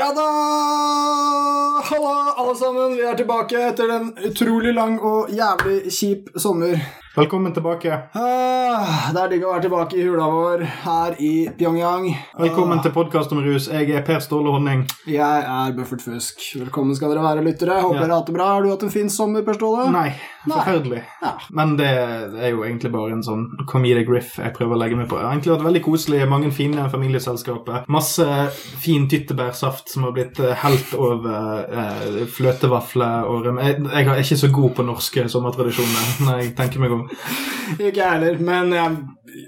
Ja da! Halla, alle sammen. Vi er tilbake etter en utrolig lang og jævlig kjip sommer. Velkommen tilbake. Ah, det er digg å være tilbake i hula vår her i Pyongyang. Velkommen til podkast om rus. Jeg er Per Ståle Honning. Jeg er Buffert Fusk. Velkommen skal dere være, lyttere. Håper Ja. dere har hatt det bra. Har du hatt en fin sommer, Per Ståle? Nei, Nei. Ja. Men det er jo egentlig bare en sånn comedic riff jeg prøver å legge meg på. Jeg har egentlig hatt veldig koselig, mange fine familieselskaper. Masse fin tyttebærsaft som har blitt eh, helt over eh, fløtevafler og rømme. Jeg, jeg er ikke så god på norske sommertradisjoner når jeg tenker meg om. Ikke jeg heller, men jeg,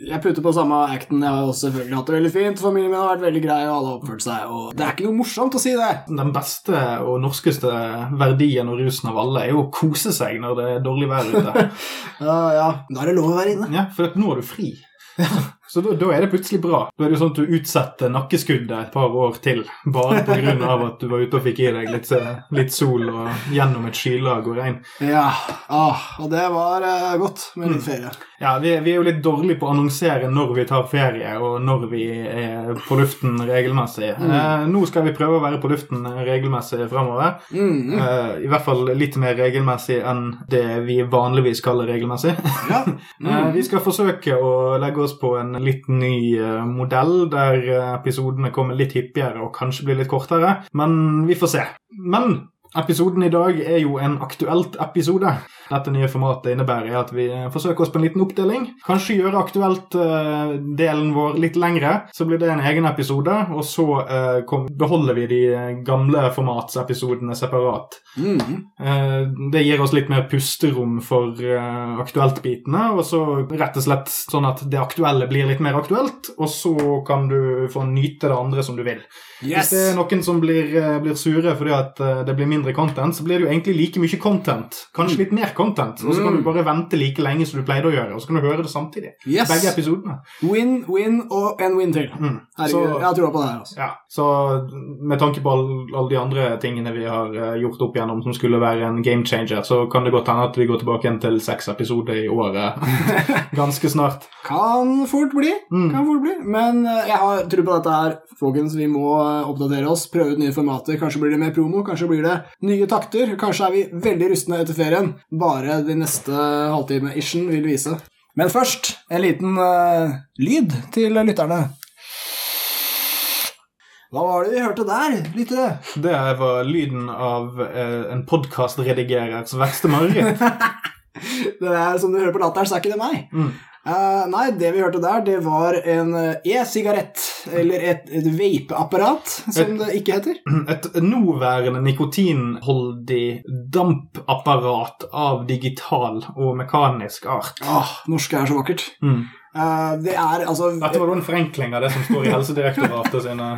jeg putter på samme acten. Jeg har også selvfølgelig hatt det veldig fint. Familien min har vært veldig grei, og alle har oppført seg. Og det er ikke noe morsomt å si det. Den beste og norskeste verdien og rusen av alle er jo å kose seg når det er dårlig vær ute. Ja, ja. Da er det lov å være inne. Ja, for nå er du fri. Så da, da er det plutselig bra. Da er det jo sånn at du utsetter nakkeskuddet et par år til, bare pga. at du var ute og fikk i deg litt, eh, litt sol og gjennom et skylag og regn. Ja, ah, og det var uh, godt med litt ferie. Ja, vi, vi er jo litt dårlige på å annonsere når vi tar ferie, og når vi er på luften regelmessig. Eh, nå skal vi prøve å være på luften regelmessig framover. Mm. Eh, I hvert fall litt mer regelmessig enn det vi vanligvis kaller regelmessig. Ja. Eh, Vi skal forsøke å legge oss på en litt ny eh, modell, der eh, episodene kommer litt hyppigere og kanskje blir litt kortere, men vi får se. Men episoden i dag er jo en aktuelt episode. Dette nye formatet innebærer at vi forsøker oss på en liten oppdeling. Kanskje gjøre aktuelt-delen vår litt lengre, så blir det en egen episode, og så eh, kom, beholder vi de gamle formatsepisodene separat. Mm. Eh, Det gir oss litt mer pusterom for eh, aktuelt-bitene, og så rett og slett sånn at det aktuelle blir litt mer aktuelt, og så kan du få nyte det andre som du vil. Yes! Hvis det er noen som blir, eh, blir sure fordi at eh, det blir mindre content, så blir det jo egentlig like mye content. Kanskje litt mer content, og så kan Mm. du bare vente like lenge som du pleide å gjøre, og så kan du høre det samtidig. Yes! Begge episodene. Win, win og en win til. Mm. Herregud, Så- jeg har trua på det her, altså. Ja, så med tanke på all- alle de andre tingene vi har eh, gjort opp igjennom som skulle være en game changer, så kan det godt hende at vi går tilbake igjen til seks episoder i året ganske snart. Kan fort bli. Mm. Kan fort bli. Men eh, jeg har tro på dette her, folkens. Vi må eh, oppdatere oss, prøve ut nye formater. Kanskje blir det mer promo, kanskje blir det nye takter. Kanskje er vi veldig rustne etter ferien. Bare de neste halvtime-ishen vil vise. Men først en liten uh, lyd til lytterne. Hva var det vi hørte der, lyttere? Det var lyden av uh, en podkastredigerers verste mareritt. Det er Som du hører på latteren, så er ikke det meg. Mm. Uh, nei, det vi hørte der, det var en e-sigarett. Eller et, et vapeapparat, som det ikke heter. Et nåværende nikotinholdig dampapparat av digital og mekanisk art. Åh, norsk er så vakkert. Mm. Uh, det er altså Dette var en forenkling av det som står i Helsedirektoratet sine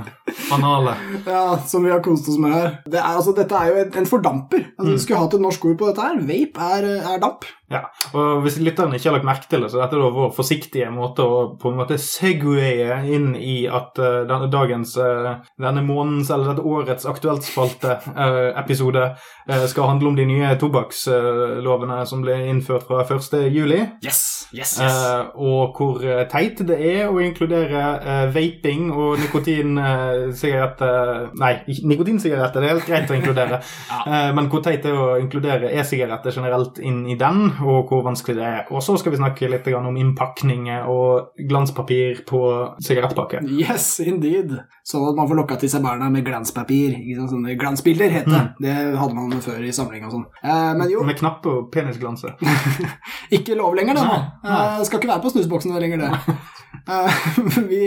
analer. ja, Som vi har kost oss med her. Det er, altså, dette er jo en, en fordamper. Altså, Mm. Du skulle hatt et norsk ord på dette her. Vape er, er damp. Ja, og Hvis lytterne ikke har lagt merke til det, så dette er vår forsiktige måte å på en måte segwaye inn i at uh, denne dagens, uh, denne månedens eller dette årets aktuelt spalte eh, eh, skal handle om de nye tobakkslovene som ble innført fra 1. juli. Yes, yes, yes. og hvor eh, teit det er å inkludere eh, vaping og nikotinsigaretter Nei, nikotinsigaretter det er helt greit å inkludere, Eh, men hvor teit det er å inkludere e-sigaretter generelt inn i den, og hvor vanskelig det er. Og så skal vi snakke litt om innpakninger og glanspapir på sigarettpakke. Yes, indeed. Sånn at man får lokka til seg barna med glanspapir. Sånne glansbilder, het det. Mm. Det hadde man før i samling og sånn. Eh, men jo, Med knapp og penisglanse. ikke lov lenger, det. Eh, skal ikke være på snusboksen lenger, det. Eh, vi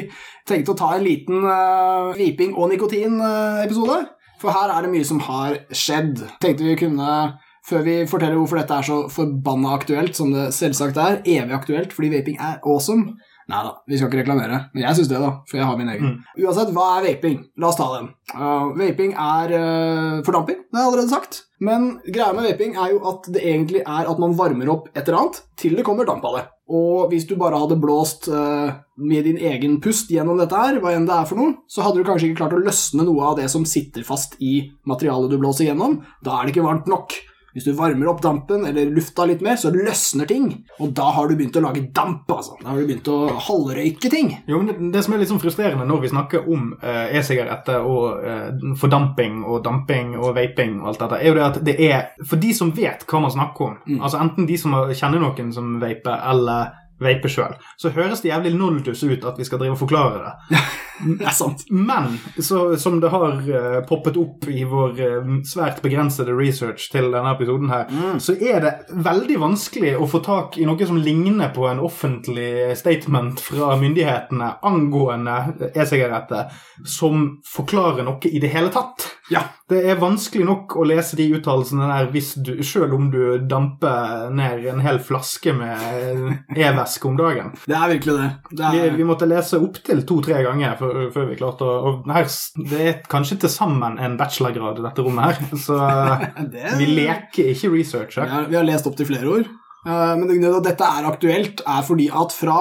tenkte å ta en liten eh, viping og nikotin-episode, for her er det mye som har skjedd. Tenkte vi kunne før vi forteller hvorfor dette er så forbanna aktuelt, som det selvsagt er, evig aktuelt fordi vaping er awesome Nei da, vi skal ikke reklamere, men jeg syns det, da, for jeg har min egen. Uansett, hva er vaping? La oss ta den. Uh, vaping er uh, fordamping, det har jeg allerede sagt. Men greia med vaping er jo at det egentlig er at man varmer opp et eller annet til det kommer damp av det. Og hvis du bare hadde blåst uh, med din egen pust gjennom dette her, hva enn det er for noe, så hadde du kanskje ikke klart å løsne noe av det som sitter fast i materialet du blåser gjennom. Da er det ikke varmt nok. Hvis du varmer opp dampen eller lufta litt mer, så løsner ting. Og da har du begynt å lage damp, altså. Da har du begynt å halvrøyke ting. Jo, men det, som er litt sånn frustrerende når vi snakker om eh, e-sigaretter og eh, fordamping og damping og vaping og alt dette, er jo det at det er For de som vet hva man snakker om, altså enten de som kjenner noen som vaper, eller vaper sjøl, så høres det jævlig noldus ut at vi skal drive og forklare det. Det er sant. Men så, som det har uh, poppet opp i vår uh, svært begrensede research til denne episoden her, så er det veldig vanskelig å få tak i noe som ligner på en offentlig statement fra myndighetene angående e-sigaretter, som forklarer noe i det hele tatt. Ja. Det er vanskelig nok å lese de uttalelsene der hvis du, selv om du damper ned en hel flaske med e-væske om dagen. Det er virkelig det. det Vi, er, vi måtte lese opptil to-tre ganger før, før vi klarte å og her, Det er kanskje til sammen en bachelorgrad i dette rommet her, så det, vi leker ikke research vi, her. har, vi har lest opp til flere ord. Eh, Men det grunnen til at dette er aktuelt, er fordi at fra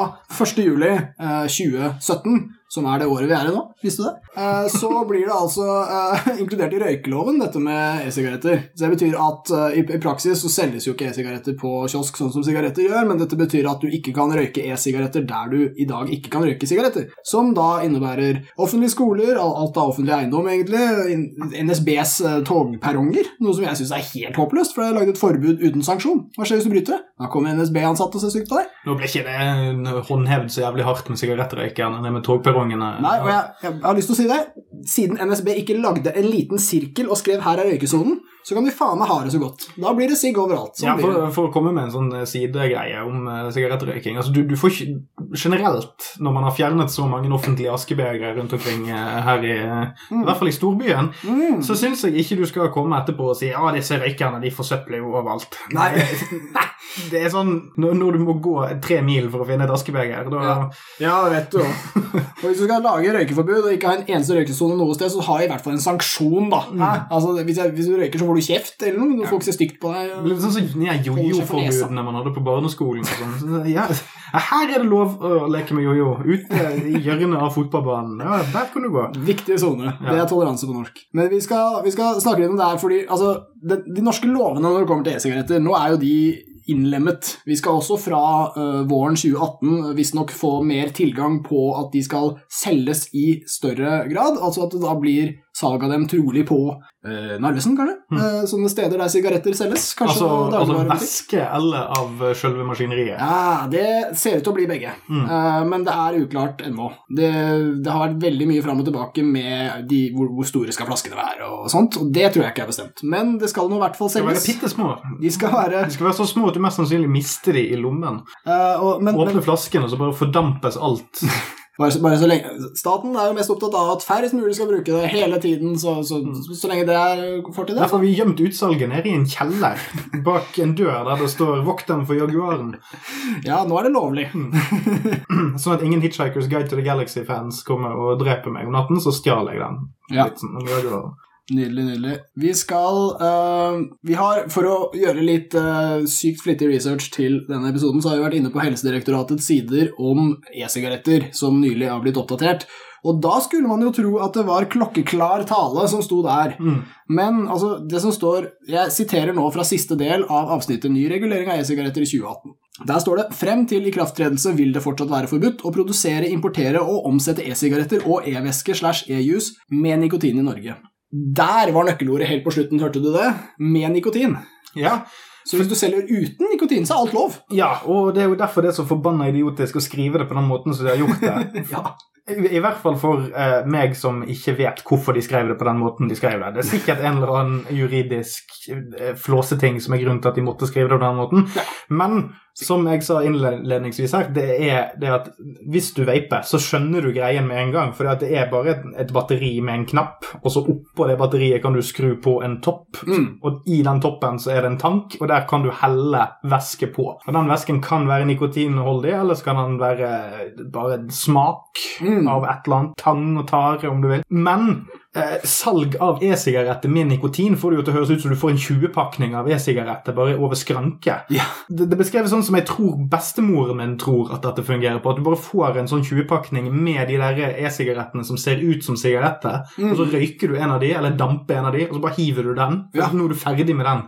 1. juli eh, 2017, som er det året vi er i nå, visste du det? Eh, Så blir det altså eh, inkludert i røykeloven, dette med e-sigaretter. Så det betyr at eh, i i praksis så selges jo ikke e-sigaretter på kiosk sånn som sigaretter gjør, men dette betyr at du ikke kan røyke e-sigaretter der du i dag ikke kan røyke sigaretter. Som da innebærer offentlige skoler, alt av offentlig eiendom egentlig, NSBs eh, togperronger, noe som jeg syns er helt håpløst, for det er laget et forbud uten sanksjon. Hva skjer hvis du bryter? Da kommer NSB-ansatte og ser stygt på deg. Nå ble ikke det håndhevd så jævlig hardt med sigarettrøykerne det med togperrongene. Nei, og jeg, jeg har lyst til å si det. Siden NSB ikke lagde en liten sirkel og skrev 'her er røykesonen', så kan du faen meg ha det så godt. Da blir det sigg overalt. Sånn Ja, for, for å komme med en sånn eh, sidegreie om uh, sigarettrøyking altså, du, du får ikke Generelt, når man har fjernet så mange offentlige askebegre rundt omkring uh, her i I hvert fall i storbyen, Mm. så syns jeg ikke du skal komme etterpå og si ja, disse røykerne de forsøpler jo overalt. Nei. Nei. Det er sånn når, når du må gå tre mil for å finne et askebeger, da Ja. Ja, vet du. Og hvis du skal lage røykeforbud og ikke ha en eneste røykesone noe sted, så ha i hvert fall en sanksjon, da. Mm. Altså, hvis, jeg, hvis du røyker, så får du kjeft eller noe. Folk ser stygt på deg. Litt sånn som de jojo-forbudene man hadde på barneskolen. sånn. Så, Ja, her er det lov å leke med jojo. Ute i hjørnet av fotballbanen. Ja, der kan du gå. Viktige sone. Det er toleranse på norsk. Men vi skal, vi skal snakke litt om det her, fordi altså, de, de norske lovene når det kommer til e-sigaretter, nå er jo de innlemmet. Vi skal også fra uh, våren 2018 visstnok få mer tilgang på at de skal selges i større grad. Altså at det da blir salg av dem trolig på eh, Narvesen, kanskje? Eh, sånne steder der sigaretter selges. Kanskje Altså, altså væske eller av sjølve maskineriet. Ja, det ser ut til å bli begge. Eh, men det er uklart ennå. Det, det har vært veldig mye fram og tilbake med de, hvor, hvor store skal flaskene være og sånt, og det tror jeg ikke er bestemt. Men det skal nå i hvert fall De skal være selges. bitte. De skal være så små at du mest sannsynlig mister de i lommen. eh, og, men, men Åpne flasken, og så bare fordampes alt. bare, så- bare så lenge Staten er jo mest opptatt av at færrest mulig skal bruke det hele tiden, så, så, så, så lenge det er får til det. Derfor har vi gjemt utsalget nede i en kjeller bak en dør der det står 'Vokteren for Jaguaren'. Ja, nå er det lovlig. Sånn at ingen Hitchhikers Guide to the Galaxy-fans kommer og dreper meg om natten, så stjal jeg den. Ja. Sånn. Nydelig, nydelig. Vi skal uh, Vi har, for å gjøre litt uh, sykt flittig research til denne episoden, så har vi vært inne på Helsedirektoratets sider om e-sigaretter, som nylig har blitt oppdatert. Og da skulle man jo tro at det var klokkeklar tale som sto der. Mm. Men altså, det som står Jeg siterer nå fra siste del av avsnittet Ny regulering av e-sigaretter i 2018. Der står det frem til ikrafttredelse vil det fortsatt være forbudt å produsere, importere og omsette e-sigaretter og e-væske slash e-juice med nikotin i Norge. Der var nøkkelordet helt på slutten, hørte du det? Med nikotin. Ja, Så hvis du selger uten nikotin, så er alt lov. Ja, og det er jo derfor det er så forbanna idiotisk å skrive det på den måten som de har gjort det. Ja. I, hvert fall for eh, meg som ikke vet hvorfor de skrev det på den måten de skrev det. Det er sikkert en eller annen juridisk eh, flåseting som er grunnen til at de måtte skrive det på den måten. Men som jeg sa innledningsvis her, det er det at hvis du vaper, så skjønner du greien med en gang. For det er bare et, et batteri med en knapp, og så oppå det batteriet kan du skru på en topp. Mm. Og i den toppen så er det en tank, og der kan du helle væske på. Og den væsken kan være nikotinholdig, eller så kan den være bare smak Mm. Av et eller annet. Tang og tare, om du vil. Men eh, salg av e-sigaretter med nikotin får det jo til å høres ut som du får en 20-pakning av e-sigaretter bare over skranke. Yeah. Det, det er sånn som jeg tror bestemoren min tror at dette fungerer på. At du bare får en sånn 20-pakning med de der e-sigarettene som ser ut som sigaretter, Mm. og så røyker du en av de, eller damper en av de, og så bare hiver du den. Ja. Nå er du ferdig med den.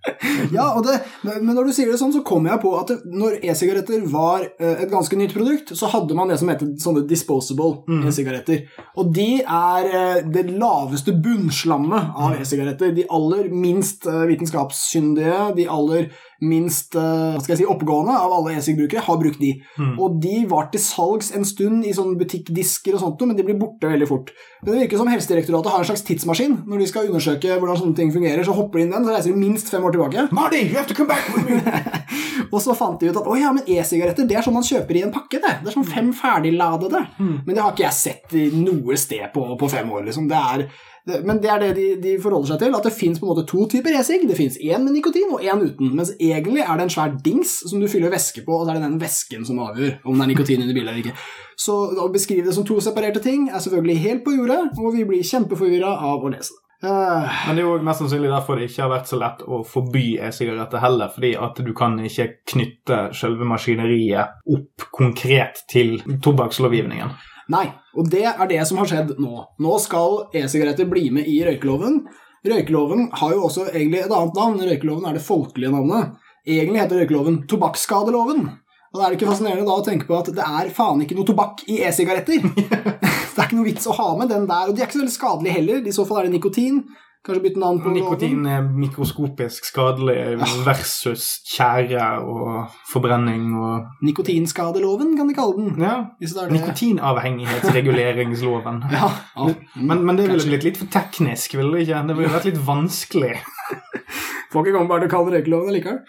Ja, det, men når du sier det sånn, så kommer jeg på at det, når e-sigaretter var eh, et ganske nytt produkt, så hadde man det som heter sånne disposable Mm. e-sigaretter. Og de er eh, det laveste bunnslammet av Mm. e-sigaretter. De aller minst Vitenskapssyndige, vitenskapskyndige, de aller minst eh, hva skal jeg si, oppegående av alle e-sig-brukere har brukt de. Mm. Og de var til salgs en stund i sånne butikkdisker og sånt, men de blir borte veldig fort. Men det virker som Helsedirektoratet har en slags tidsmaskin. Når de skal undersøke hvordan sånne ting fungerer, så hopper de inn den, så reiser de minst fem år tilbake. Marty, you have to come back with me! Og så fant de ut at å ja, men e-sigaretter det er sånn man kjøper i en pakke. Det Det er sånn fem ferdigladede. Men det har ikke jeg sett noe sted på, på fem år. liksom. Det er, men det er det de, de forholder seg til, at det fins to typer e-sig. Det fins én med nikotin og én uten. Mens egentlig er det en svær dings som du fyller væske på, og så er det den væsken som avgjør om det er nikotin inni bilen eller ikke. Så å beskrive det som to separerte ting er selvfølgelig helt på jordet, og vi blir kjempeforvirra av å lese det. Eh, Men det er jo mest sannsynlig derfor det ikke har vært så lett å forby e-sigaretter heller, fordi at du kan ikke knytte selve maskineriet opp konkret til tobakkslovgivningen. Nei, og det er det som har skjedd nå. Nå skal e-sigaretter bli med i røykeloven. Røykeloven har jo også egentlig et annet navn. Røykeloven er det folkelige navnet. Egentlig heter røykeloven tobakksskadeloven. Og da er det ikke fascinerende da å tenke på at det er faen ikke noe tobakk i e-sigaretter. det er ikke noe vits å ha med den der, og de er ikke så veldig skadelige heller. I så fall er det nikotin. Kanskje bytte navn på Nikotin er mikroskopisk skadelig versus tjære og forbrenning og Nikotinskadeloven, kan de kalle den. Ja. Det er. Nikotinavhengighetsreguleringsloven. Ja, ja. Men, men det ville blitt litt for teknisk, ville det ikke? Det ville vært litt vanskelig. Får ikke komme bare til å kalle røykeloven likevel.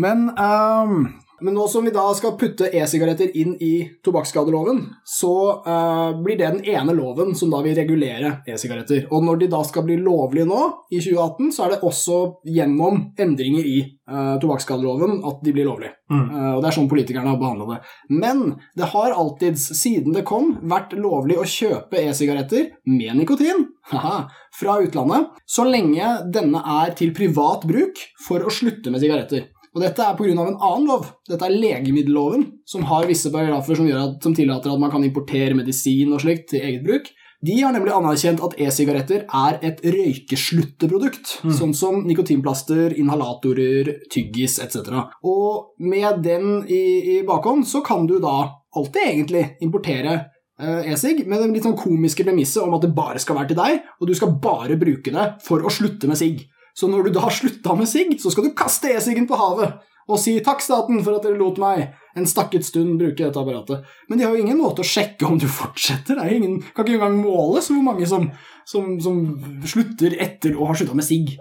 Men, ehm, men nå som vi da skal putte e-sigaretter inn i tobakksskadeloven, så uh, blir det den ene loven som da vil regulere e-sigaretter. Og når de da skal bli lovlige nå, i 2018, så er det også gjennom endringer i uh, tobakksskadeloven at de blir lovlige. Mm. Uh, og det er sånn politikerne har behandla det. Men det har alltid, siden det kom, vært lovlig å kjøpe e-sigaretter med nikotin haha, fra utlandet, så lenge denne er til privat bruk for å slutte med sigaretter. Og dette er pga. en annen lov. Dette er legemiddelloven, som har visse paragrafer som, at, som tillater at man kan importere medisin og slikt til eget bruk. De har nemlig anerkjent at e-sigaretter er et røykeslutteprodukt, sånn som nikotinplaster, inhalatorer, tyggis etc. Og med den i, i bakhånd så kan du da alltid egentlig importere eh, e-sig med det litt sånn komiske premisset om at det bare skal være til deg, og du skal bare bruke det for å slutte med sigg. Så når du da har slutta med sigg, så skal du kaste e-siggen på havet og si 'takk, staten, for at dere lot meg en stakket stund bruke dette apparatet'. Men de har jo ingen måte å sjekke om du fortsetter. Det ingen, kan ikke engang måles hvor mange som, som, som slutter etter å ha slutta med sigg.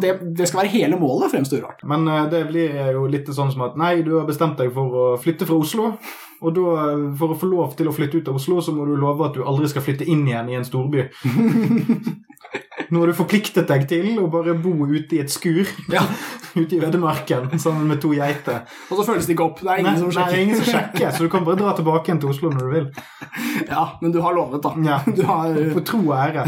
Det, det skal være hele målet, fremstår rart. Men eh, det blir jo litt sånn som at nei, du har bestemt deg for å flytte fra Oslo. Og da, eh, for å få lov til å flytte ut av Oslo, så må du love at du aldri skal flytte inn igjen i en storby. Nå har du forpliktet deg til å bare bo ute i et skur Ja. ute i ødemarken sammen med to geiter. Og så føles det ikke opp. Det er Nei, ingen som sjekker. er ingen som sjekker, så du kan bare dra tilbake igjen til Oslo når du vil. Ja, men du har lovet, da. Ja. Du har, På tro og ære.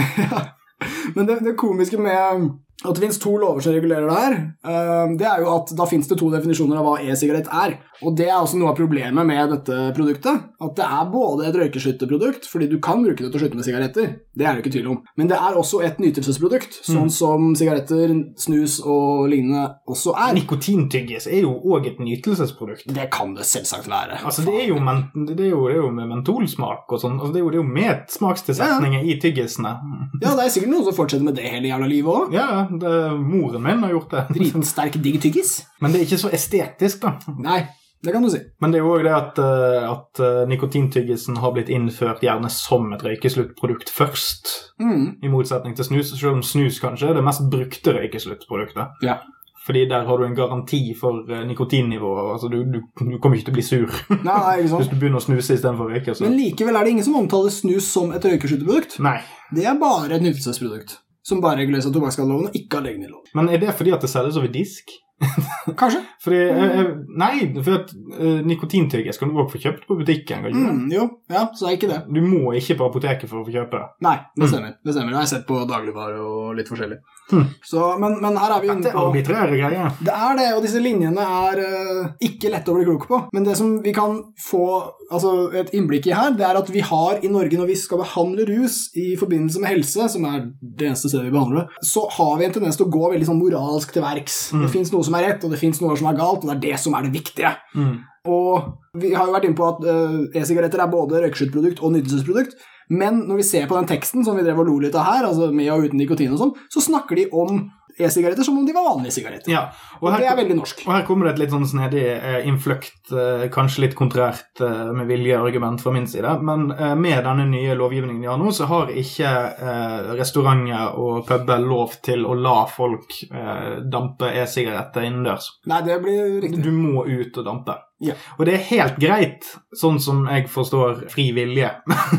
Men det, det komiske med at det finnes to lover som regulerer det her, eh, det er jo at da finnes det to definisjoner av hva e-sigarett er. Og det er også noe av problemet med dette produktet. At det er både et røykesluttprodukt, fordi du kan bruke det til å slutte med sigaretter, det er det ikke tvil om, men det er også et nytelsesprodukt, sånn som sigaretter, snus og lignende også er. Nikotintyggis er jo òg et nytelsesprodukt. Det kan det selvsagt være. Altså, det er jo, men, det er jo, det er jo med mentolsmak og sånn. Altså, det, er jo, det er jo med smakstilsetninger i tyggisene. Ja, det er sikkert noen som fortsetter med det hele jævla livet òg. Ja, det, moren min har gjort det. Dritsterk digg tyggis. Men det er ikke så estetisk, da. Nei, det kan du si. Men det er jo òg det at, eh, at eh, nikotintyggisen har blitt innført gjerne som et røykesluttprodukt først. Mm. I motsetning til snus, selv om snus kanskje er det mest brukte røykesluttproduktet. Ja. Fordi der har du en garanti for eh, nikotinnivået. Altså, du, du, du kommer ikke til å bli sur Nei, hvis du begynner å snuse istedenfor å røyke. Så. Men likevel er det ingen som omtaler snus som et røykesluttprodukt. Nei. Det er bare et nytelsesprodukt som bare reguleres av tobakksskadeloven og ikke av legemiddelloven. Men er det fordi at det selges over disk? Kanskje? Fordi, eh, eh, Nei, for at uh, nikotintygges kan du også få kjøpt på butikken. Mm, jo, ja, så er ikke det. Du må ikke på apoteket for å få kjøpe det. Nei, det Mm. stemmer. Det stemmer. Det har jeg sett på dagligvare og litt forskjellig. Hmm. Så, men, men her er vi Dette inne er på arbitrære greier. Det er det, og disse linjene er uh, ikke lette å bli klok på. Men det som vi kan få altså, et innblikk i her, det er at vi har i Norge, når vi skal behandle rus i forbindelse med helse, som er det eneste stedet vi behandler det, så har vi en tendens til å gå veldig sånn moralsk til verks. Mm. Det fins noe som er rett, og det fins noe som er galt, og det er det som er det viktige. Mm. Og vi har jo vært inne på at uh, e-sigaretter er både røykeskyttprodukt og nytelsesprodukt. Men når vi ser på den teksten som vi drev og lo litt av her, altså med og uten nikotin og sånn, så snakker de om e-sigaretter som om de var vanlige sigaretter. Ja, og Og det er veldig norsk. og her kommer det et litt sånn snedig eh, innfløkt, eh, kanskje litt kontrært eh, med vilje argument fra min side, men eh, med denne nye lovgivningen de har nå, så har ikke eh, restauranter og puber lov til å la folk eh, dampe e-sigaretter innendørs. Nei, det blir riktig. Du må ut og dampe. Ja. Og det er helt greit, sånn som jeg forstår fri vilje,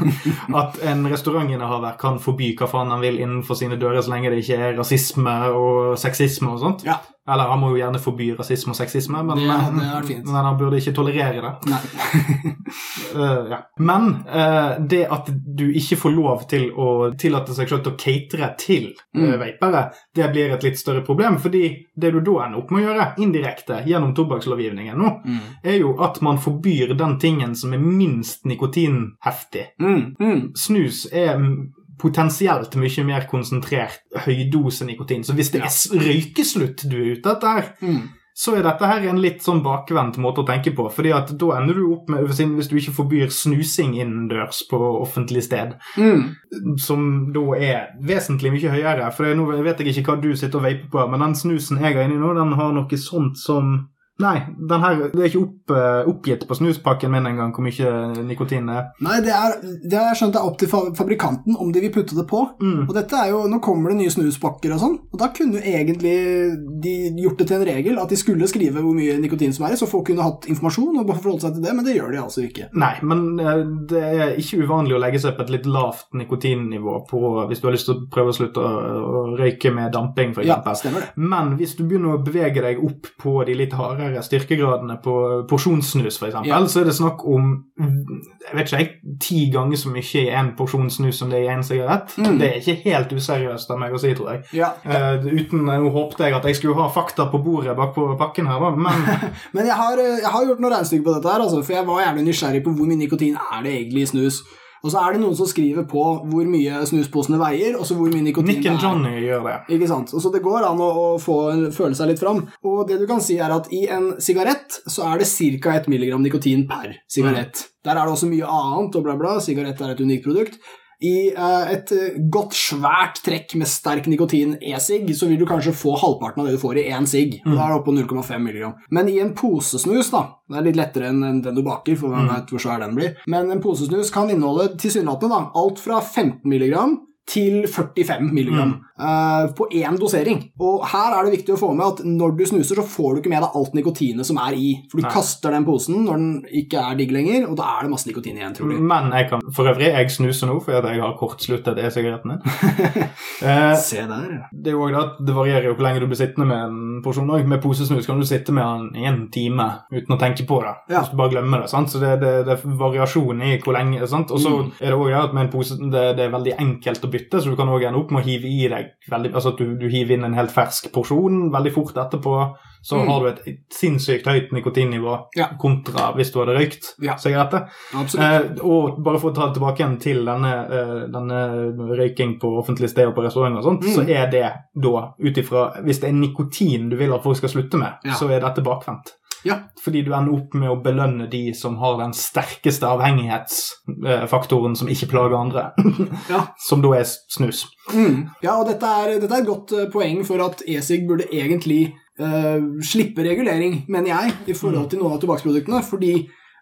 at en restaurantinnehaver kan forby hva faen han vil innenfor sine dører så lenge det ikke er rasisme og sexisme og sånt. Ja. Eller han må jo gjerne forby rasisme og sexisme, men, Det- det men han burde ikke tolerere det. Eh, ja. Men uh, det at du ikke får lov til å tillate seg selv til å catere til uh, vapere, det blir et litt større problem. Fordi det du da ender opp med å gjøre, indirekte gjennom tobakkslovgivningen nå, Mm. er jo at man forbyr den tingen som er minst nikotinheftig. Mm. Mm. Snus er potensielt mye mer konsentrert høydose nikotin. Så hvis det er røykeslutt du er ute etter, Mm. så er dette her en litt sånn bakvendt måte å tenke på. fordi at da ender du opp med, hvis du ikke forbyr snusing innendørs på offentlig sted, Mm. som da er vesentlig mye høyere. For nå vet jeg ikke hva du sitter og vaper på, men den snusen jeg har inni nå, den har noe sånt som Nei, den her, det er ikke opp, eh, oppgitt på snuspakken min engang hvor mye nikotin det er. Nei, det, er, det jeg skjønt er opp til fabrikanten om de vil putte det på. Mm. Og dette er jo, Nå kommer det nye snuspakker og sånn, og da kunne jo egentlig de gjort det til en regel at de skulle skrive hvor mye nikotin som er i, så folk kunne hatt informasjon og forholdt seg til det, men det gjør de altså ikke. Nei, men eh, det er ikke uvanlig å legge seg på et litt lavt nikotinnivå på, hvis du har lyst til å prøve å slutte å, røyke med damping, f.eks. Ja, stemmer det. Men hvis du begynner å bevege deg opp på de litt hardere styrkegradene på porsjonssnus, f.eks., Ja. så er det snakk om jeg vet ikke, jeg, ti ganger så mye i en porsjon snus som det er i en sigarett. Mm. Det er ikke helt useriøst av meg å si, tror jeg. Ja, Uh, uten, Nå håpte jeg at jeg skulle ha fakta på bordet bak på pakken her, da, men Men jeg har, eh, jeg har gjort noe regnestykke på dette, her, altså, for jeg var jævlig nysgjerrig på hvor mye nikotin er det egentlig i snus. Og så er det noen som skriver på hvor mye snusposene veier, og så hvor mye nikotin Nick det Johnny er. Gjør det. Ikke sant? Og så det går an å, å få føle seg litt fram. Og det du kan si er at i en sigarett så er det ca. 1 milligram nikotin per sigarett. Der er det også mye annet, og bla, bla. Sigarett er et unikt produkt. I eh, et eh, godt, svært trekk med sterk nikotin e-sigg, så vil du kanskje få halvparten av det du får i én sigg. og Da er det oppe på 0,5 milligram. Men i en posesnus, da Det er litt lettere enn den du baker, for hvem vet hvor svær den blir. Men en posesnus kan inneholde tilsynelatende alt fra 15 milligram til 45 milligram eh, på én dosering. Og her er det viktig å få med at når du snuser, så får du ikke med deg alt nikotinet som er i. For du Nei. kaster den posen når den ikke er digg lenger, og da er det masse nikotin igjen, trolig. Men jeg kan for øvrig jeg snuser nå fordi jeg har kortsluttet e-sigaretten min. uh, Se der. det er jo det at det varierer jo hvor lenge du blir sittende med en porsjon. også. Med posesnus kan du sitte med den i en time uten å tenke på det. Ja. Hvis du bare glemmer det. sant? Så det, det, det er variasjon i hvor lenge. sant? Og så Mm. er det også det at med en pose det, det er veldig enkelt å bytte, så du kan også ende opp med å hive i deg veldig, altså at du, du hiver inn en helt fersk porsjon veldig fort etterpå. Så Mm. har du et sinnssykt høyt nikotinnivå Ja. kontra hvis du hadde røykt Ja. sigaretter. Eh, og bare for å ta det tilbake igjen til denne, eh, denne røyking på offentlige steder på restauranter og sånt, Mm. så er det da ut ifra Hvis det er nikotin du vil at folk skal slutte med, Ja. så er dette bakvendt. Ja. Fordi du ender opp med å belønne de som har den sterkeste avhengighetsfaktoren som ikke plager andre, Ja. som da er snus. Mm. Ja, og dette er, dette er et godt eh, poeng for at e-sig burde egentlig uh, slippe regulering, mener jeg, i forhold til noen av tobakksproduktene. Fordi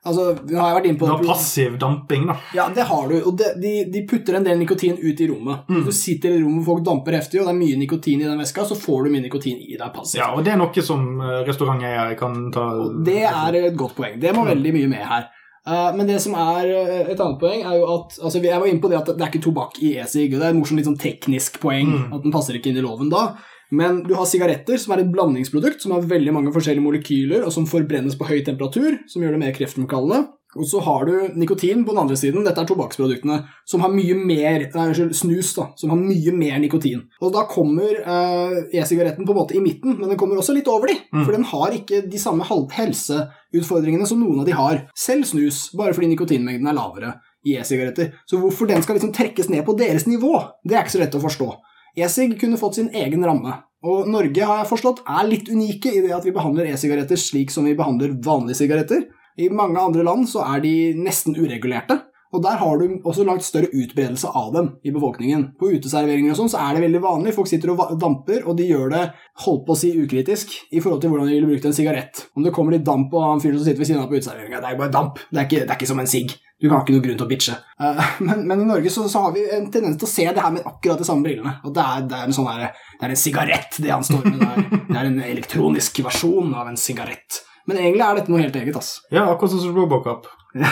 altså, vi har vært inne på Du har passiv damping, da. Ja, det har du. Og de, de putter en del nikotin ut i rommet. Mm. Du sitter i rommet, hvor folk damper heftig, og det er mye nikotin i den veska, så får du mye nikotin i deg passivt. Ja, og det er noe som eh, restauranteiere kan ta Og det er et godt poeng. Det må Mm. veldig mye med her. Eh, men det som er eh, et annet poeng, er jo at altså, Jeg var inne på det at det er ikke tobakk i e-sig. Det er et morsomt litt sånn teknisk poeng Mm. at den passer ikke inn i loven da. Men du har sigaretter, som er et blandingsprodukt som har veldig mange forskjellige molekyler, og som forbrennes på høy temperatur, som gjør det mer kreftfremkallende. Og så har du nikotin på den andre siden, dette er tobakksproduktene, som har mye mer nei, unnskyld, snus, da, som har mye mer nikotin. Og da kommer eh, e-sigaretten på en måte i midten, men den kommer også litt over de, for den har ikke de samme helseutfordringene som noen av de har. Selv snus, bare fordi nikotinmengden er lavere i e-sigaretter. Så hvorfor den skal liksom trekkes ned på deres nivå, det er ikke så lett å forstå. E-sig kunne fått sin egen ramme. Og Norge har jeg forstått, er litt unike i det at vi behandler e-sigaretter slik som vi behandler vanlige sigaretter. I mange andre land så er de nesten uregulerte, og der har du også langt større utbredelse av dem i befolkningen. På uteserveringer og sånn så er det veldig vanlig. Folk sitter og damper, og de gjør det holdt på å si ukritisk i forhold til hvordan de ville brukt en sigarett. Om det kommer litt damp og han fyren som sitter ved siden av på uteserveringa, det er bare damp. Det er ikke, det er ikke som en sigg. Du har ikke noe grunn til å bitche. Eh, men, men i Norge så, så har vi en tendens til å se det her med akkurat de samme brillene. Og det er, det er en sånn her, det er en sigarett, det han står med der. Det er en elektronisk versjon av en sigarett. Men egentlig er dette noe helt eget, ass. Ja, akkurat som Robocop.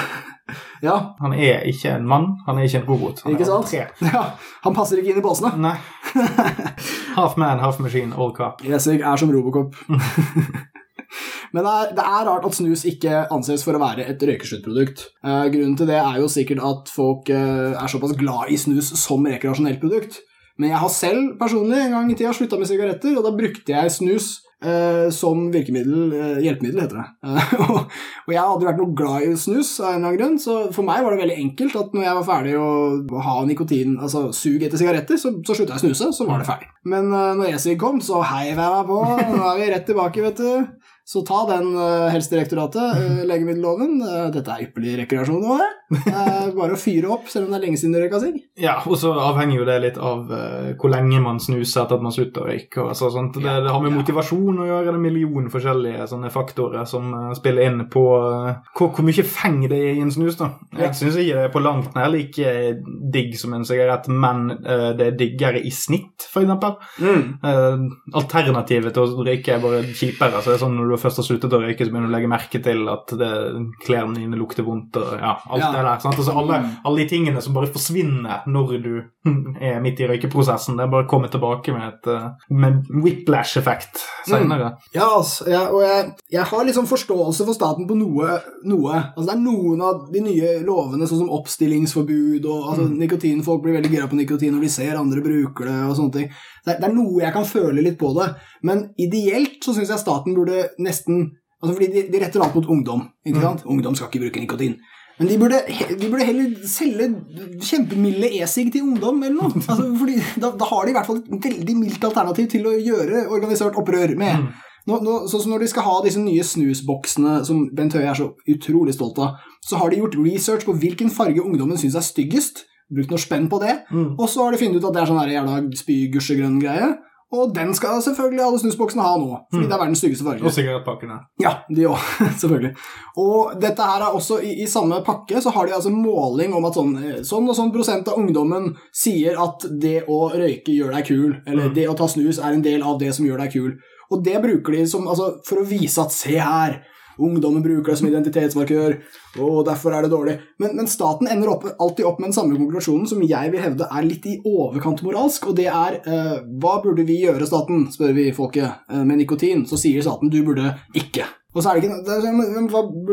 Ja, Han er ikke en mann, han er ikke en robot. Han ikke sant? Ja, han passer ikke inn i båsene. Nei. half man, half machine, all cop. Esig er som Robocop. Men det er, det er rart at snus ikke anses for å være et røykesluttprodukt. Eh, grunnen til det er jo sikkert at folk eh, er såpass glad i snus som rekreasjonelt produkt. Men jeg har selv personlig en gang i tida slutta med sigaretter, og da brukte jeg snus eh, som virkemiddel, eh, hjelpemiddel, heter det. Og, og jeg hadde vært noe glad i snus av en eller annen grunn, så for meg var det veldig enkelt at når jeg var ferdig å ha nikotin, altså sug etter sigaretter, så, så slutta jeg å snuse, så var det ferdig. Men eh, når ESIG kom, så heiv jeg meg på, nå er vi rett tilbake, vet du. Så ta den, uh, Helsedirektoratet, uh, legemiddelloven. Uh, dette er ypperlig rekreasjon nå, det. Bare å fyre opp, selv om det er lenge siden du røyka sigg. Ja, og så avhenger jo det litt av eh, hvor lenge man snuser etter at man slutter å røyke. altså, sånt. Det, det har med motivasjon å gjøre, det er en million forskjellige sånne faktorer som eh, spiller inn på eh, hvor, hvor mye feng det er i en snus. da. Jeg syns ikke det er på langt nær like digg som en sigarett, men eh, det er diggere i snitt, eksempel. Eh, alternativet til å røyke er bare kjipere. så det er sånn Når du først har sluttet å røyke, så begynner du å legge merke til at det, klærne dine lukter vondt. og ja, alt Ja. det der. Sant? Altså, alle, alle de tingene som bare forsvinner når du er midt i røykeprosessen, det er bare å komme tilbake med et eh, med whiplash-effekt senere. Ja, altså, jeg, og jeg, jeg har liksom forståelse for staten på noe, noe. Altså, det er noen av de nye lovene, sånn som oppstillingsforbud og altså, nikotin. Folk blir veldig gira på nikotin når de ser andre bruker det og sånne ting. Det er, noe jeg kan føle litt på det, men ideelt så syns jeg staten burde nesten altså Fordi de, de retter alt mot ungdom. ikke sant? Ungdom skal ikke bruke nikotin. Men de burde, de burde heller selge kjempemilde e-sig til ungdom, eller noe. Altså, fordi da, da har de i hvert fall et veldig mildt alternativ til å gjøre organisert opprør med. Nå, nå, sånn som Når de skal ha disse nye snusboksene, som Bent Høie er så utrolig stolt av, så har de gjort research på hvilken farge ungdommen syns er styggest. Brukt noe spenn på det. Og så har de funnet ut at det er sånn jævla spy-gusjegrønn greie. Og den skal selvfølgelig alle snusboksene ha nå, fordi det er verdens styggeste farge. Og sigarettpakkene. Ja, de òg, selvfølgelig. Og dette her er også i, i samme pakke, så har de altså måling om at sånn, eh, sånn og sånn prosent av ungdommen sier at det å røyke gjør deg kul, eller det å ta snus er en del av det som gjør deg kul. Og det bruker de som, altså, for å vise at se her, ungdommen bruker det som identitetsmarkør, og derfor er det dårlig. Men, men staten ender opp, alltid opp med den samme konklusjonen som jeg vil hevde er litt i overkant moralsk, og det er eh, hva burde vi gjøre, staten, spør vi folket, eh, med nikotin. Så sier staten du burde ikke. Og så er det ikke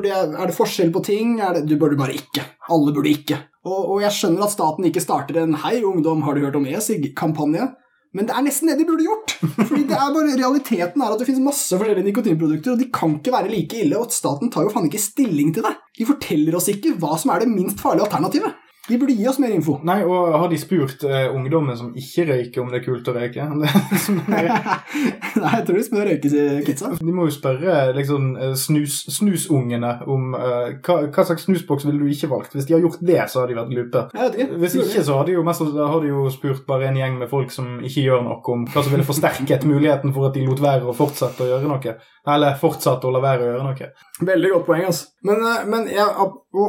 det er, er det forskjell på ting? Det, du burde bare ikke. Alle burde ikke. Og, og jeg skjønner at staten ikke starter en 'Hei, ungdom, har du hørt om e-sig?'-kampanje. Men det er nesten det de burde gjort. Fordi det er bare Realiteten er at det finnes masse forskjellige nikotinprodukter, og de kan ikke være like ille. Og staten tar jo faen ikke stilling til det. De forteller oss ikke hva som er det minst farlige alternativet. De burde gi oss mer info. Nei, og har de spurt eh, ungdommen som ikke røyker, om det er kult å røyke? Nei, jeg tror de spør røykekidsa. De må jo spørre liksom, eh, snus, snusungene om eh, hva, hva slags snusboks ville du ikke valgt. Hvis de har gjort det, så har de vært lupe. Jeg vet ikke. Hvis ikke, så har de jo mest har de jo spurt bare en gjeng med folk som ikke gjør noe, om hva som ville forsterket muligheten for at de lot være å fortsette å gjøre noe. Eller fortsatte å la være å gjøre noe. Veldig godt poeng, altså. Men, eh, men jeg,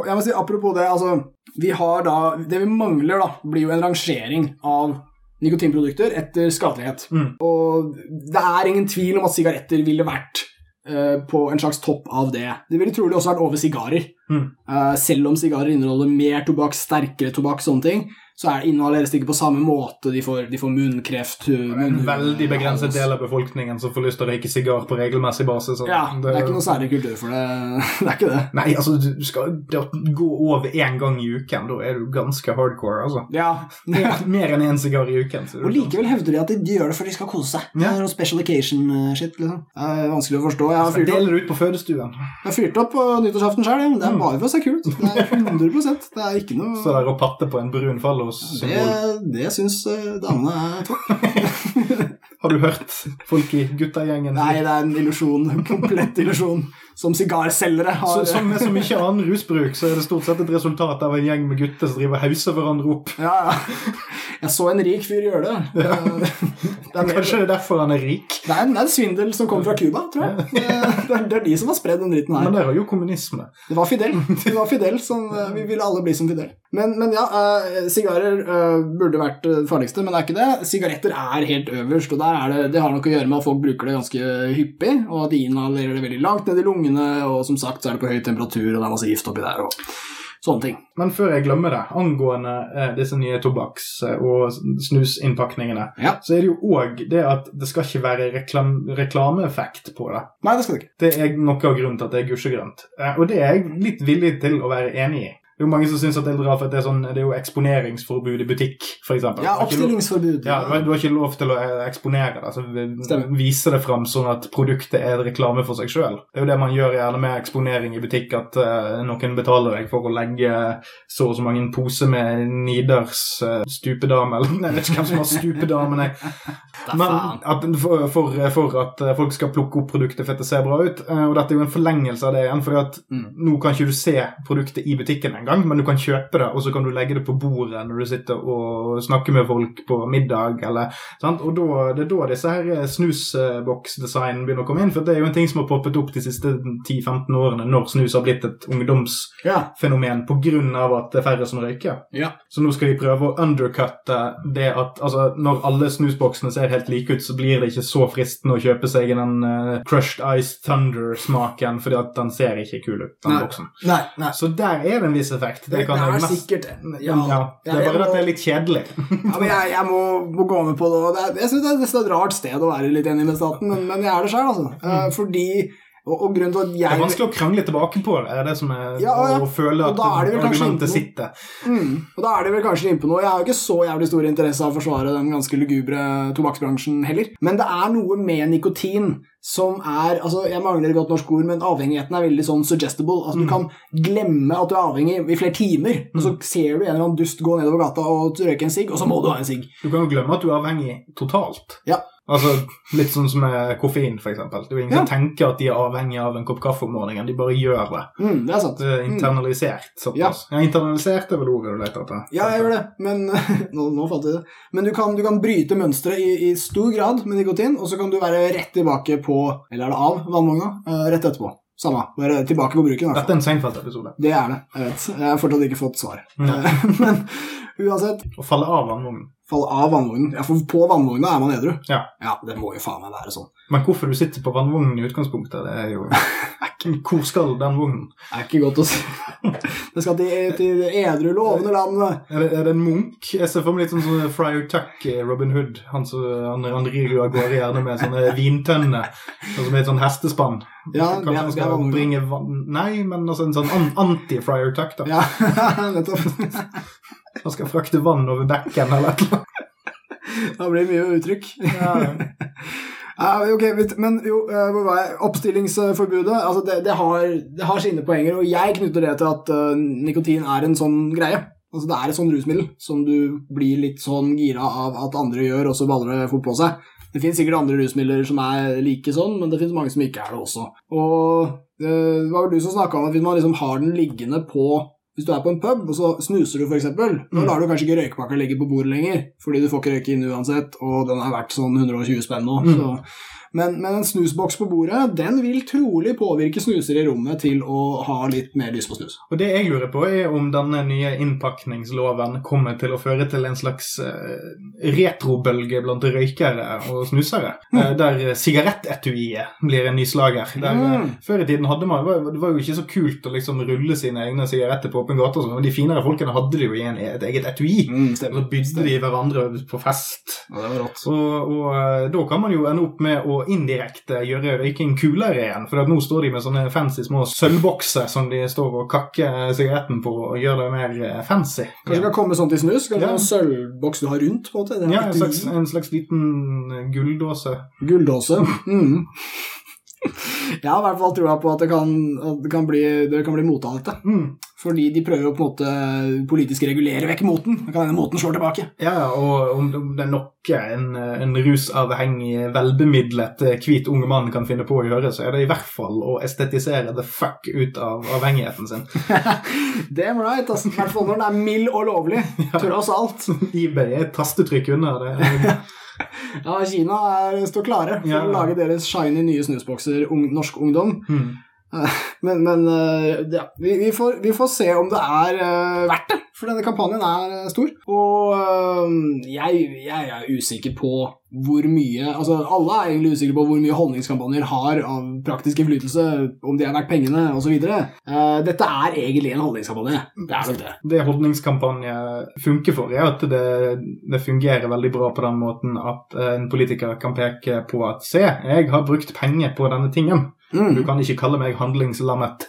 jeg må si, apropos det, altså Vi har da Det vi mangler, da, blir jo en rangering av nikotinprodukter etter skadelighet. Mm. Og det er ingen tvil om at sigaretter ville vært eh, på en slags topp av det. Det ville trolig også vært over sigarer. Mm. Uh, selv om sigarer inneholder mer tobakk, sterkere tobakk, sånne ting, så er, inhaleres det ikke på samme måte. De får, de får munnkreft. Er en veldig begrenset del av befolkningen som får lyst til å røyke sigar på regelmessig basis. Ja, det er ikke noe særlig kultur for det. Det er ikke det. Nei, altså, du skal gå over én gang i uken, da er du ganske hardcore, altså. Ja, Mer, mer enn én sigar i uken. så Og likevel hevder de at de gjør det for de skal kose seg. Ja. Det er noe special occasion-shit. liksom. Det er vanskelig å forstå. Jeg har fyrt Deler ut på fødestuen. jeg har fyrt opp på nyttårsaften sjøl. Det er bare for å se kult. Det er 100 Det er ikke noe Så der å patte på en brun fallos-symbol. Det, det syns eh, damene er topp. Har du hørt folk i guttagjengen? Nei, det er en illusjon. En komplett illusjon. Som sigarselgere Så, har som med så mye annen rusbruk, så er det stort sett et resultat av en gjeng med gutter som driver og hauser hverandre opp. Ja, ja. Jeg så en rik fyr gjøre det. Det er, det er, Kanskje det er derfor han er rik? det er en, det er en svindel som kommer fra Cuba, tror jeg. Det er, det er de som har spredd den dritten her. Men det er jo kommunisme. Det var Fidel. Det var Fidel som, eh, Vi ville alle bli som Fidel. Men, men ja, eh, sigarer uh, burde vært det farligste, men det er ikke det. Sigaretter er helt øverst, og det, det har nok å gjøre med at folk bruker det ganske hyppig, og at de inhalerer det veldig langt ned i lungene, og som sagt så er det på høy temperatur, og det er masse gift oppi der, og sånne ting. Men før jeg glemmer det, angående eh, disse nye tobakks- og snusinnpakningene, Ja. så er det jo òg det at det skal ikke være reklam reklameeffekt på det. Nei, det skal det ikke. Det er noe av grunnen til at det er gusjegrønt. Eh, Og det er jeg litt villig til å være enig i. Det er jo mange som syns at det er rart, for det er, sånn, det er jo eksponeringsforbud i butikk, f.eks. Ja, oppstillingsforbud. Ja, du har, ikke lov til å eh, eksponere det, altså vise det fram sånn at produktet er reklame for seg sjøl. Det er jo det man gjør gjerne med eksponering i butikk, at uh, noen betaler deg for å legge så og så mange poser med Nidars uh, stupedame, eller jeg vet ikke hvem som har stupedame, nei. Men at, for, for, for at eh, folk skal plukke opp produktet for at det ser bra ut. Uh, Og dette er jo en forlengelse av det igjen, for Mm. nå kan ikke du se produktet i butikken engang, men du kan kjøpe det, og så kan du legge det på bordet når du sitter og snakker med folk på middag, eller sant? Og da, det er da disse her eh, snusboksdesignene begynner å komme inn, for det er jo en ting som har poppet opp de siste 10-15 årene når snus har blitt et ungdomsfenomen på grunn av at det er færre som røyker. ja. Så nå skal de prøve å undercutte det at altså, når alle snusboksene ser helt like ut, så blir det ikke så fristende å kjøpe seg den uh, Crushed Ice Thunder-smaken, fordi at den ser ikke kul ut, den Nei. boksen. Nei, nei. Så der er det en viss effekt. Det, Det, det er sikkert sikkert Ja, ja. det er Jeg bare at det er litt kjedelig. Ja, men jeg, jeg må, må gå med på det. det er, jeg syns det er et rart sted å være litt enig med staten, men, men jeg er det sjøl, altså. Mm. fordi og, og at Det er vanskelig å krangle tilbake på det, er det som er Ja, ja. å føle at det argumentet sitter. mm, Og da er det vel kanskje innpå noe. Jeg har jo ikke så jævlig stor interesse av å forsvare den ganske lugubre tobakksbransjen heller. Men det er noe med nikotin som er altså Jeg mangler et godt norsk ord, men avhengigheten er veldig sånn suggestible. Altså Mm. Du kan glemme at du er avhengig i flere timer, og så ser du en eller annen dust gå nedover gata og røyke en sigg, og så må du ha en sigg. Du kan jo glemme at du er avhengig totalt. Ja. Altså, Litt sånn som med koffein, f.eks. Det er ingen Ja. som tenker at de er avhengig av en kopp kaffe om morgenen. De bare gjør det. Mm, det er sant. Det er internalisert såpass. Ja. internalisert er vel ordet du leter etter. Ja, jeg gjør det, men nå, nå fant jeg det. Men du kan, du kan bryte mønsteret i, i stor grad med nikotin, og så kan du være rett tilbake på Eller er det av vannvogna? Eh, rett etterpå. Samme. Bare tilbake på bruken. Dette er en Seinfeld-episode. Det er det. Jeg vet. Jeg har fortsatt ikke fått svar. Men uansett, Å falle av vannvognen. Fall av vannvognen. Ja, for på vannvogna er man edru. Ja. ja, det må jo faen meg være sånn. Men hvorfor du sitter på vannvognen i utgangspunktet, det er jo Hvor skal den vognen? Det er ikke godt å si. Det skal til, til edru, lovende land. Er det, er det en munk? Jeg ser for meg litt sånn som Friar Tuck i Robin Hood. Han, så, han, han rir jo av gårde gjerne med sånne vintønner, sånn er et sånn hestespann. Ja, det Kanskje han det skal vannvogn. bringe vann Nei, men altså en sånn an anti-Friar Tuck, da. Ja, nettopp. Han skal frakte vann over bekken eller et eller annet. Da blir det mye uttrykk. Ja. Ja, ok, men jo, uh? Oppstillingsforbudet, altså det, det, har, det har sine poenger, og jeg knytter det til at uh, nikotin er en sånn greie. Altså Det er et sånn rusmiddel som du blir litt sånn gira av at andre gjør, og så baller det fort på seg. Det finnes sikkert andre rusmidler som er like sånn, men det finnes mange som ikke er det også. Og eh, det var vel du som snakka om at hvis man liksom har den liggende på hvis du er på en pub, og så snuser du f.eks., da Mm. lar du kanskje ikke røykpakka ligge på bordet lenger, fordi du får ikke røyke inn uansett, og den er verdt sånn 120 spenn nå. Mm. Så. Men, men en snusboks på bordet, den vil trolig påvirke snusere i rommet til å ha litt mer lyst på snus. Og det jeg lurer på, er om denne nye innpakningsloven kommer til å føre til en slags eh, retrobølge blant røykere og snusere. Eh, der sigarettetuiet blir en ny slager. Der, eh, Mm. Før i tiden hadde man, det var- det var jo ikke så kult å liksom rulle sine egne sigaretter på åpen gate. og sånn, De finere folkene hadde det jo i en, et eget etui. Mm, stemmer. så bydde de hverandre på fest. Ja, det var rått. Og, og eh, da kan man jo ende opp med å indirekte gjøre røyking kulere igjen. For nå står de med sånne fancy små sølvbokser som de står og kakker sigaretten på og gjør det mer eh, fancy. Kanskje det kan komme sånn til snus? Kanskje Ja. en sølvboks du har rundt? på en måte? Ja, en slags, en slags liten eh, gulldåse. Gulldåse. Mm. Jeg har i hvert fall trua på at det kan, at det kan, bli, det kan bli mote av dette. Mm. Fordi de prøver jo på en måte politisk regulere vekk moten. Det kan hende moten slår tilbake. Ja, og om det er noe en, en rusavhengig, velbemidlet eh, hvit ung mann kan finne på å gjøre, så er det i hvert fall å estetisere the fuck ut av avhengigheten sin. Damn right, altså. I hvert fall når den er mild og lovlig. Tross alt. eBay er et tastetrykk unna. Det er Ja, Kina er, står klare for Ja. å lage deres shiny nye snusbokser, ung, norsk ungdom. mm. Men, men eh, ja, vi, vi, får, vi får se om det er uh, verdt det, for denne kampanjen er eh, stor. Og uh, jeg, jeg er usikker på hvor mye Altså, alle er egentlig usikre på hvor mye holdningskampanjer har av praktisk innflytelse, om de er verdt pengene, osv. Uh, dette er egentlig en holdningskampanje. Det er det. Det holdningskampanje funker for, er at det, det fungerer veldig bra på den måten at eh, en politiker kan peke på at se, jeg har brukt penger på denne tingen. Du Mm. kan ikke kalle meg handlingslammet.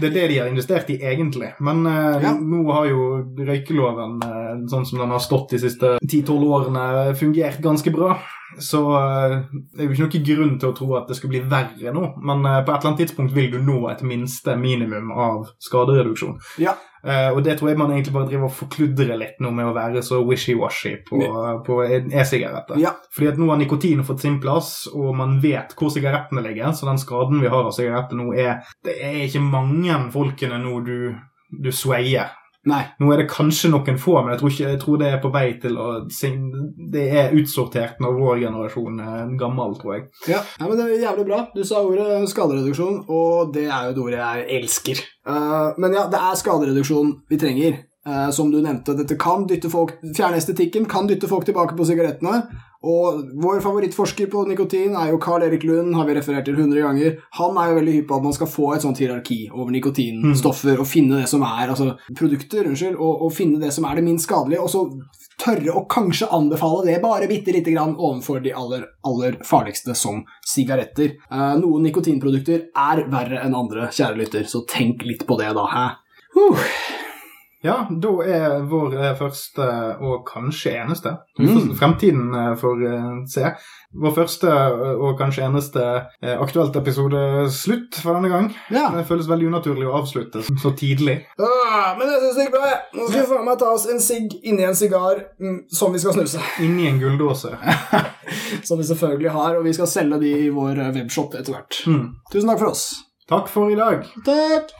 Det er det de har investert i, egentlig. Men eh, Ja. nå har jo røykeloven, eh, sånn som den har stått de siste 10-12 årene, fungert ganske bra. Så eh, det er jo ikke noen grunn til å tro at det skal bli verre nå. Men eh, på et eller annet tidspunkt vil du nå et minste minimum av skadereduksjon. Ja. Eh, og det tror jeg man egentlig bare driver og forkludrer litt nå med å være så wishy-washy på, på e-sigaretter. Ja. Fordi at nå har nikotin fått sin plass, og man vet hvor sigarettene ligger. Så den skaden vi har av sigaretter nå, er Det er ikke mange folkene nå du, du swayer. Nei. Nå er det kanskje noen få, men jeg tror, ikke, jeg tror det er på vei til å Det er utsortert når vår generasjon er gammel, tror jeg. Ja, ja, men det er jævlig bra. Du sa ordet skadereduksjon, og det er jo et ord jeg elsker. Uh, men ja, det er skadereduksjon vi trenger. Uh, som du nevnte, dette kan dytte folk Fjerne estetikken kan dytte folk tilbake på sigarettene. Og vår favorittforsker på nikotin er jo Carl Erik Lund, har vi referert til 100 ganger. Han er jo veldig hypp på at man skal få et sånt hierarki over nikotinstoffer og finne det som er altså produkter, unnskyld, og, og finne det som er det minst skadelige, og så tørre å kanskje anbefale det bare bitte lite grann overfor de aller, aller farligste, som sigaretter. Eh, noen nikotinprodukter er verre enn andre, kjære lytter, så tenk litt på det, da. Hæ? Huh. Ja, da er vår eh, første og kanskje eneste Mm. Fremtiden eh, får eh, se. Vår første og kanskje eneste aktuelt episode slutt for denne gang. Ja. Det føles veldig unaturlig å avslutte så tidlig. Ah, men det syns jeg er bra. Nå skal vi faen meg ta oss en sigg inni en sigar mm, som vi skal snuse. Inni en gulldåse. Som vi selvfølgelig har, og vi skal selge de i vår webshop etter hvert. Mm. Tusen takk for oss. Takk for i dag. Takk.